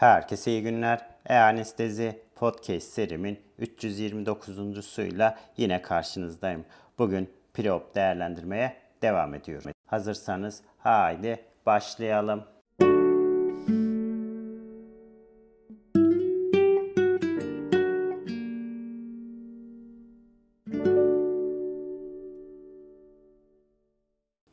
Herkese iyi günler. E-Anestezi Podcast serimin 329.suyla yine karşınızdayım. Bugün preop değerlendirmeye devam ediyorum. Hazırsanız haydi başlayalım.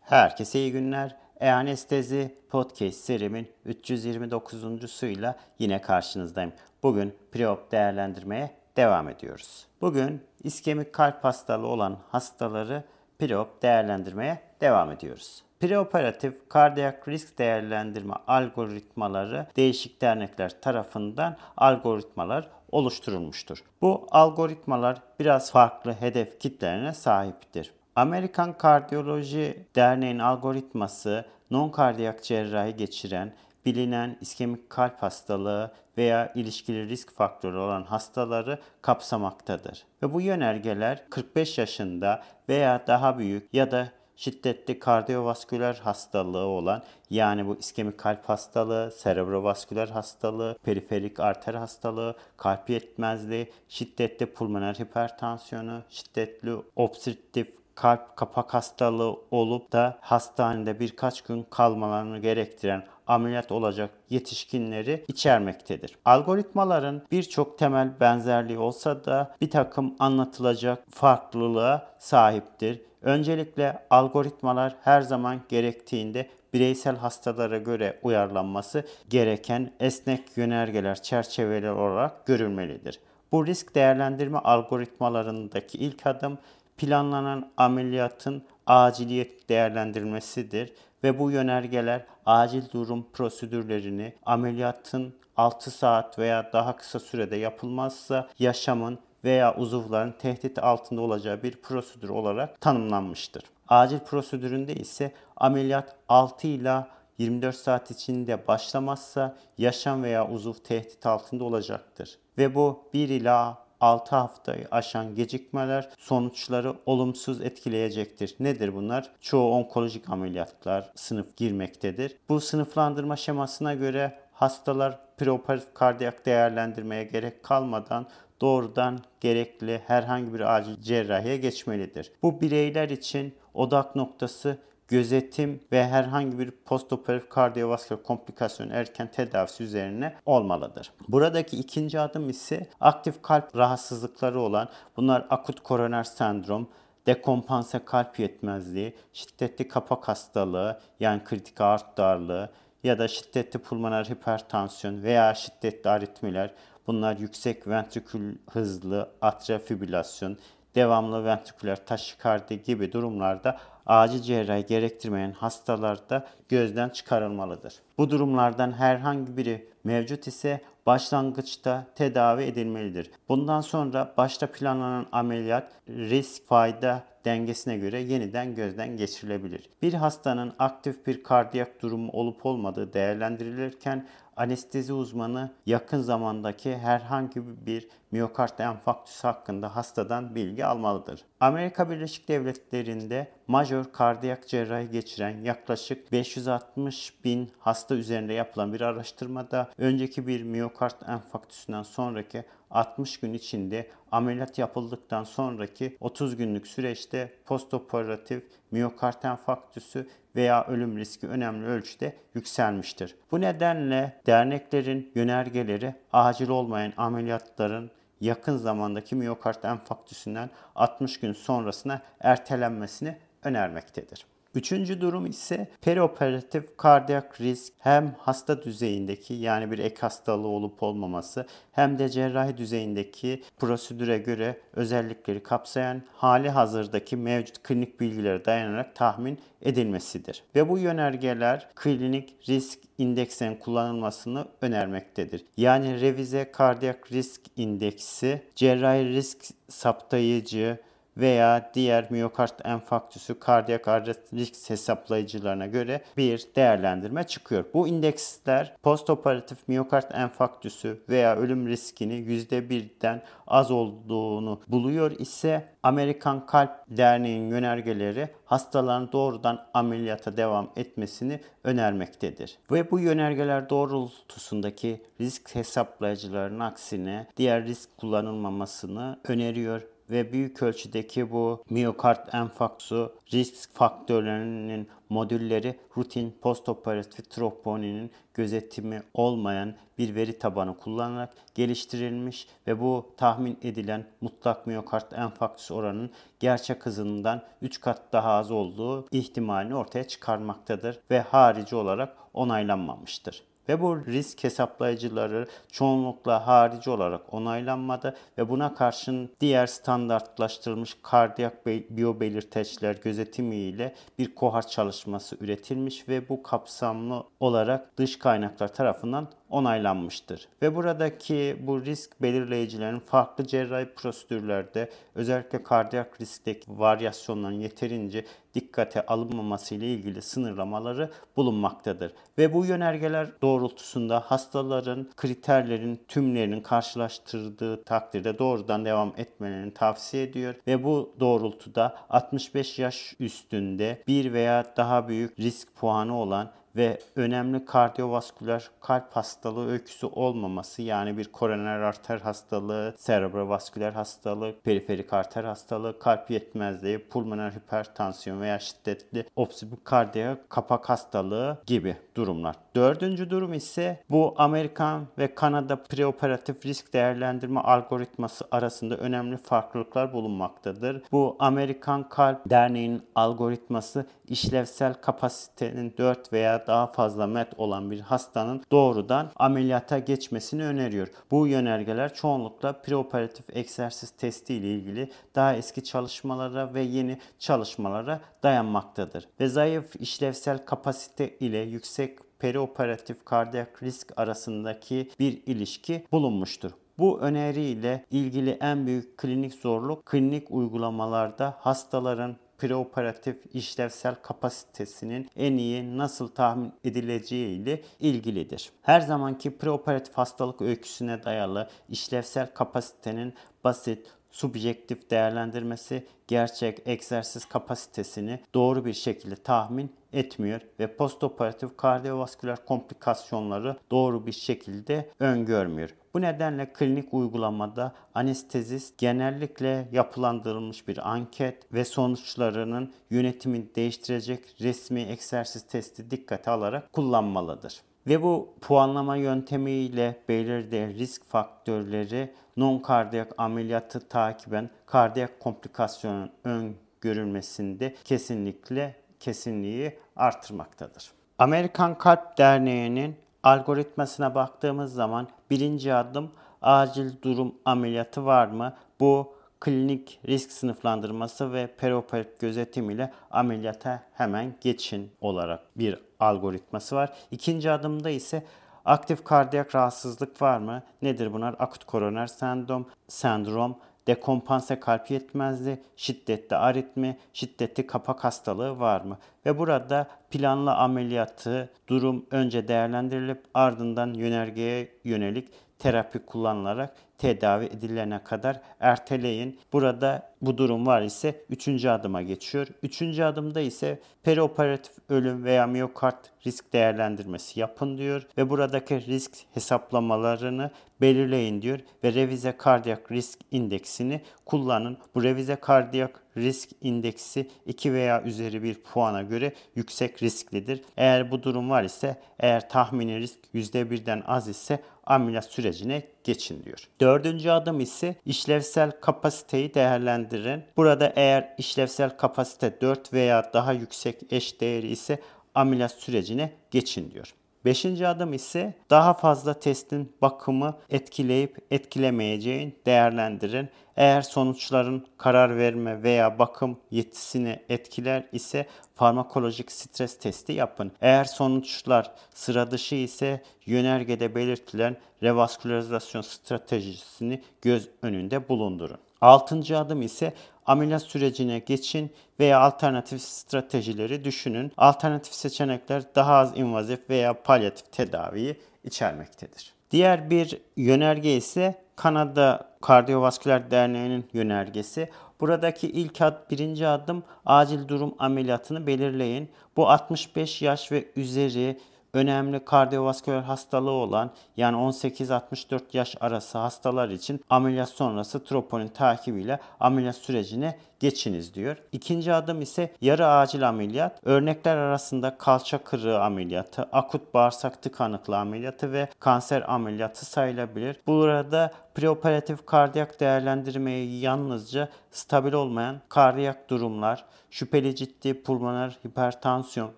Herkese iyi günler. E-Anestezi Podcast serimin 329.suyla yine karşınızdayım. Bugün preop değerlendirmeye devam ediyoruz. Bugün iskemik kalp hastalığı olan hastaları preop değerlendirmeye devam ediyoruz. Preoperatif kardiyak risk değerlendirme algoritmaları değişik dernekler tarafından algoritmalar oluşturulmuştur. Bu algoritmalar biraz farklı hedef kitlerine sahiptir. Amerikan Kardiyoloji Derneği'nin algoritması non-kardiyak cerrahi geçiren, bilinen iskemik kalp hastalığı veya ilişkili risk faktörü olan hastaları kapsamaktadır. Ve bu yönergeler 45 yaşında veya daha büyük ya da şiddetli kardiyovasküler hastalığı olan yani bu iskemik kalp hastalığı, serebrovasküler hastalığı, periferik arter hastalığı, kalp yetmezliği, şiddetli pulmoner hipertansiyonu, şiddetli obstrüktif kalp kapak hastalığı olup da hastanede birkaç gün kalmalarını gerektiren ameliyat olacak yetişkinleri içermektedir. Algoritmaların birçok temel benzerliği olsa da bir takım anlatılacak farklılığa sahiptir. Öncelikle algoritmalar her zaman gerektiğinde bireysel hastalara göre uyarlanması gereken esnek yönergeler, çerçeveler olarak görülmelidir. Bu risk değerlendirme algoritmalarındaki ilk adım planlanan ameliyatın aciliyet değerlendirmesidir ve bu yönergeler acil durum prosedürlerini ameliyatın 6 saat veya daha kısa sürede yapılmazsa yaşamın veya uzuvların tehdit altında olacağı bir prosedür olarak tanımlanmıştır. Acil prosedüründe ise ameliyat 6 ila 24 saat içinde başlamazsa yaşam veya uzuv tehdit altında olacaktır. Ve bu 1 ila 6 haftayı aşan gecikmeler sonuçları olumsuz etkileyecektir. Nedir bunlar? Çoğu onkolojik ameliyatlar sınıf girmektedir. Bu sınıflandırma şemasına göre hastalar preoperatif kardiyak değerlendirmeye gerek kalmadan doğrudan gerekli herhangi bir acil cerrahiye geçmelidir. Bu bireyler için odak noktası gözetim ve herhangi bir postoperatif kardiyovasküler komplikasyon erken tedavisi üzerine olmalıdır. Buradaki ikinci adım ise aktif kalp rahatsızlıkları olan bunlar akut koroner sendrom, dekompanse kalp yetmezliği, şiddetli kapak hastalığı yani kritik aort darlığı ya da şiddetli pulmoner hipertansiyon veya şiddetli aritmiler bunlar yüksek ventrikül hızlı atrial fibrilasyon, devamlı ventriküler taşikardi gibi durumlarda acil cerrahi gerektirmeyen hastalarda gözden çıkarılmalıdır. Bu durumlardan herhangi biri mevcut ise başlangıçta tedavi edilmelidir. Bundan sonra başta planlanan ameliyat risk fayda dengesine göre yeniden gözden geçirilebilir. Bir hastanın aktif bir kardiyak durumu olup olmadığı değerlendirilirken anestezi uzmanı yakın zamandaki herhangi bir miyokard enfarktüsü hakkında hastadan bilgi almalıdır. Amerika Birleşik Devletleri'nde majör kardiyak cerrahi geçiren yaklaşık 560 bin hasta üzerinde yapılan bir araştırmada önceki bir miyokard enfarktüsünden sonraki 60 gün içinde ameliyat yapıldıktan sonraki 30 günlük süreçte postoperatif miyokard enfarktüsü veya ölüm riski önemli ölçüde yükselmiştir. Bu nedenle derneklerin yönergeleri acil olmayan ameliyatların yakın zamandaki miyokard enfarktüsünden 60 gün sonrasına ertelenmesini önermektedir. Üçüncü durum ise perioperatif kardiyak risk hem hasta düzeyindeki yani bir ek hastalığı olup olmaması hem de cerrahi düzeyindeki prosedüre göre özellikleri kapsayan hali hazırdaki mevcut klinik bilgilere dayanarak tahmin edilmesidir. Ve bu yönergeler klinik risk indeksinin kullanılmasını önermektedir. Yani revize kardiyak risk indeksi cerrahi risk saptayıcı veya diğer miyokard enfarktüsü kardiyak arrest risk hesaplayıcılarına göre bir değerlendirme çıkıyor. Bu indeksler postoperatif miyokard enfarktüsü veya ölüm riskini %1'den az olduğunu buluyor ise Amerikan Kalp Derneği'nin yönergeleri hastaların doğrudan ameliyata devam etmesini önermektedir. Ve bu yönergeler doğrultusundaki risk hesaplayıcılarının aksine diğer risk kullanılmamasını öneriyor ve büyük ölçüdeki bu miyokard enfarktüsü risk faktörlerinin modülleri rutin postoperatif troponinin gözetimi olmayan bir veri tabanı kullanarak geliştirilmiş ve bu tahmin edilen mutlak miyokard enfarktüsü oranının gerçek hızından 3 kat daha az olduğu ihtimalini ortaya çıkarmaktadır ve harici olarak onaylanmamıştır. Ve bu risk hesaplayıcıları çoğunlukla harici olarak onaylanmadı ve buna karşın diğer standartlaştırılmış kardiyak biyobelirteçler gözetimiyle bir kohort çalışması üretilmiş ve bu kapsamlı olarak dış kaynaklar tarafından onaylanmıştır. Ve buradaki bu risk belirleyicilerin farklı cerrahi prosedürlerde özellikle kardiyak riskteki varyasyonların yeterince dikkate alınmaması ile ilgili sınırlamaları bulunmaktadır. Ve bu yönergeler doğrultusunda hastaların kriterlerin tümlerinin karşılaştırdığı takdirde doğrudan devam etmelerini tavsiye ediyor ve bu doğrultuda 65 yaş üstünde bir veya daha büyük risk puanı olan ve önemli kardiyovasküler kalp hastalığı öyküsü olmaması yani bir koroner arter hastalığı, serebrovasküler hastalık, periferik arter hastalığı, kalp yetmezliği, pulmoner hipertansiyon veya şiddetli obstrüktif kardiyak kapak hastalığı gibi durumlar. Dördüncü durum ise bu Amerikan ve Kanada preoperatif risk değerlendirme algoritması arasında önemli farklılıklar bulunmaktadır. Bu Amerikan Kalp Derneği'nin algoritması işlevsel kapasitenin 4 veya daha fazla met olan bir hastanın doğrudan ameliyata geçmesini öneriyor. Bu yönergeler çoğunlukla preoperatif egzersiz testi ile ilgili daha eski çalışmalara ve yeni çalışmalara dayanmaktadır. Ve zayıf işlevsel kapasite ile yüksek perioperatif kardiyak risk arasındaki bir ilişki bulunmuştur. Bu öneriyle ilgili en büyük klinik zorluk klinik uygulamalarda hastaların preoperatif işlevsel kapasitesinin en iyi nasıl tahmin edileceği ile ilgilidir. Her zamanki preoperatif hastalık öyküsüne dayalı işlevsel kapasitenin basit, subjektif değerlendirmesi gerçek egzersiz kapasitesini doğru bir şekilde tahmin etmiyor ve postoperatif kardiyovasküler komplikasyonları doğru bir şekilde öngörmüyor. Bu nedenle klinik uygulamada anestezist genellikle yapılandırılmış bir anket ve sonuçlarının yönetimini değiştirecek resmi egzersiz testi dikkate alarak kullanmalıdır. Ve bu puanlama yöntemiyle belirli risk faktörleri non-kardiyak ameliyatı takiben kardiyak komplikasyonun ön görülmesinde kesinlikle kesinliği artırmaktadır. Amerikan Kalp Derneği'nin algoritmasına baktığımız zaman birinci adım acil durum ameliyatı var mı? Bu klinik risk sınıflandırması ve perioperatif gözetim ile ameliyata hemen geçin olarak bir algoritması var. İkinci adımda ise aktif kardiyak rahatsızlık var mı? Nedir bunlar? Akut koroner sendrom, sendrom, dekompanse kalp yetmezliği, şiddetli aritmi, şiddetli kapak hastalığı var mı? Ve burada planlı ameliyatı durum önce değerlendirilip ardından yönergeye yönelik terapi kullanılarak tedavi edilene kadar erteleyin. Burada bu durum var ise üçüncü adıma geçiyor. Üçüncü adımda ise perioperatif ölüm veya miyokard risk değerlendirmesi yapın diyor ve buradaki risk hesaplamalarını belirleyin diyor ve revize kardiyak risk indeksini kullanın. Bu revize kardiyak risk indeksi 2 veya üzeri bir puana göre yüksek risklidir. Eğer bu durum var ise eğer tahmini risk %1'den az ise ameliyat sürecine geçin diyor. Dördüncü adım ise işlevsel kapasiteyi değerlendirin. Burada eğer işlevsel kapasite 4 veya daha yüksek eş değeri ise ameliyat sürecine geçin diyor. Beşinci adım ise daha fazla testin bakımı etkileyip etkilemeyeceğini değerlendirin. Eğer sonuçların karar verme veya bakım yetisini etkiler ise farmakolojik stres testi yapın. Eğer sonuçlar sıra dışı ise yönergede belirtilen revaskülarizasyon stratejisini göz önünde bulundurun. Altıncı adım ise ameliyat sürecine geçin veya alternatif stratejileri düşünün. Alternatif seçenekler daha az invazif veya palyatif tedaviyi içermektedir. Diğer bir yönerge ise Kanada Kardiyovasküler Derneği'nin yönergesi. Buradaki ilk ad, birinci adım acil durum ameliyatını belirleyin. Bu 65 yaş ve üzeri önemli kardiyovasküler hastalığı olan yani 18-64 yaş arası hastalar için ameliyat sonrası troponin takibiyle ameliyat sürecine geçiniz diyor. İkinci adım ise yarı acil ameliyat. Örnekler arasında kalça kırığı ameliyatı, akut bağırsak tıkanıklığı ameliyatı ve kanser ameliyatı sayılabilir. Burada preoperatif kardiyak değerlendirmeyi yalnızca stabil olmayan kardiyak durumlar, şüpheli ciddi pulmoner hipertansiyon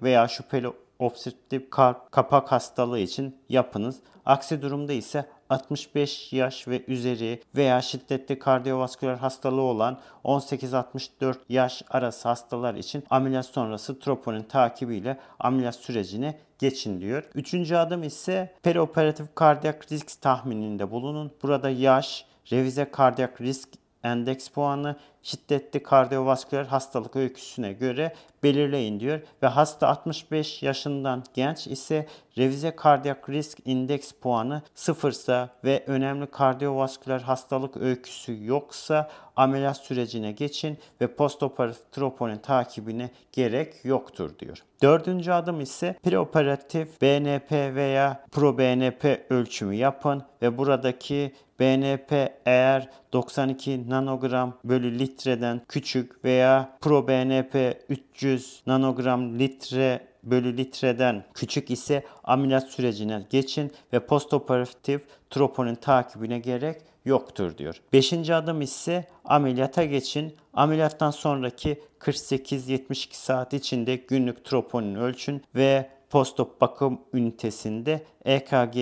veya şüpheli obstrüktif kapak hastalığı için yapınız. Aksi durumda ise 65 yaş ve üzeri veya şiddetli kardiyovasküler hastalığı olan 18-64 yaş arası hastalar için ameliyat sonrası troponin takibiyle ameliyat sürecine geçin diyor. Üçüncü adım ise perioperatif kardiyak risk tahmininde bulunun. Burada yaş, revize kardiyak risk endeks puanı şiddetli kardiyovasküler hastalık öyküsüne göre belirleyin diyor ve hasta 65 yaşından genç ise revize kardiyak risk indeks puanı sıfırsa ve önemli kardiyovasküler hastalık öyküsü yoksa ameliyat sürecine geçin ve postoperatif troponin takibine gerek yoktur diyor. Dördüncü adım ise preoperatif BNP veya proBNP ölçümü yapın ve buradaki BNP eğer 92 nanogram bölü litreden küçük veya proBNP 300 nanogram litre bölü litreden küçük ise ameliyat sürecine geçin ve postoperatif troponin takibine gerek yoktur diyor. Beşinci adım ise ameliyata geçin. Ameliyattan sonraki 48-72 saat içinde günlük troponin ölçün ve postop bakım ünitesinde EKG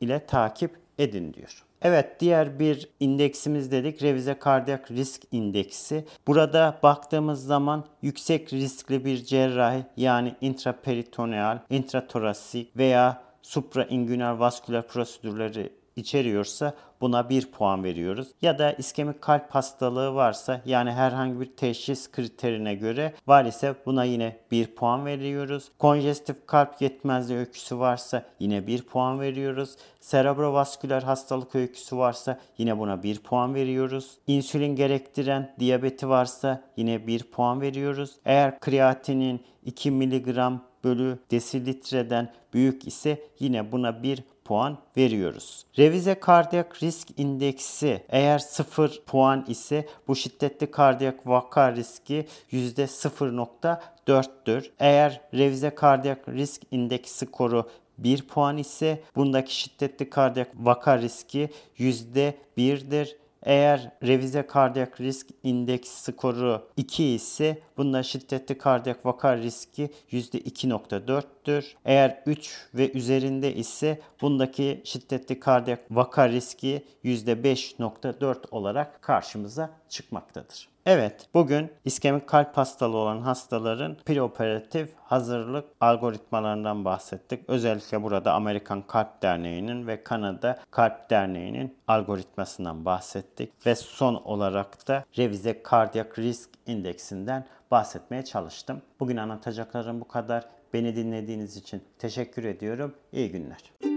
ile takip edin diyor. Evet diğer bir indeksimiz dedik revize kardiyak risk indeksi. Burada baktığımız zaman yüksek riskli bir cerrahi yani intraperitoneal, intratorasik veya suprainguinal vasküler prosedürleri içeriyorsa buna 1 puan veriyoruz. Ya da iskemik kalp hastalığı varsa yani herhangi bir teşhis kriterine göre var ise buna yine 1 puan veriyoruz. Konjestif kalp yetmezliği öyküsü varsa yine 1 puan veriyoruz. Serebrovasküler hastalık öyküsü varsa yine buna 1 puan veriyoruz. İnsülin gerektiren diyabeti varsa yine 1 puan veriyoruz. Eğer kreatinin 2 mg bölü desilitreden büyük ise yine buna 1 puan veriyoruz. Revize kardiyak risk indeksi eğer 0 puan ise bu şiddetli kardiyak vaka riski %0.4'tür. Eğer revize kardiyak risk indeksi skoru 1 puan ise bundaki şiddetli kardiyak vaka riski %1'dir. Eğer revize kardiyak risk indeks skoru 2 ise bunda şiddetli kardiyak vaka riski %2.4'tür. Eğer 3 ve üzerinde ise bundaki şiddetli kardiyak vaka riski %5.4 olarak karşımıza çıkmaktadır. Evet, bugün iskemik kalp hastalığı olan hastaların preoperatif hazırlık algoritmalarından bahsettik. Özellikle burada Amerikan Kalp Derneği'nin ve Kanada Kalp Derneği'nin algoritmasından bahsettik. Ve son olarak da revize kardiyak risk indeksinden bahsetmeye çalıştım. Bugün anlatacaklarım bu kadar. Beni dinlediğiniz için teşekkür ediyorum. İyi günler.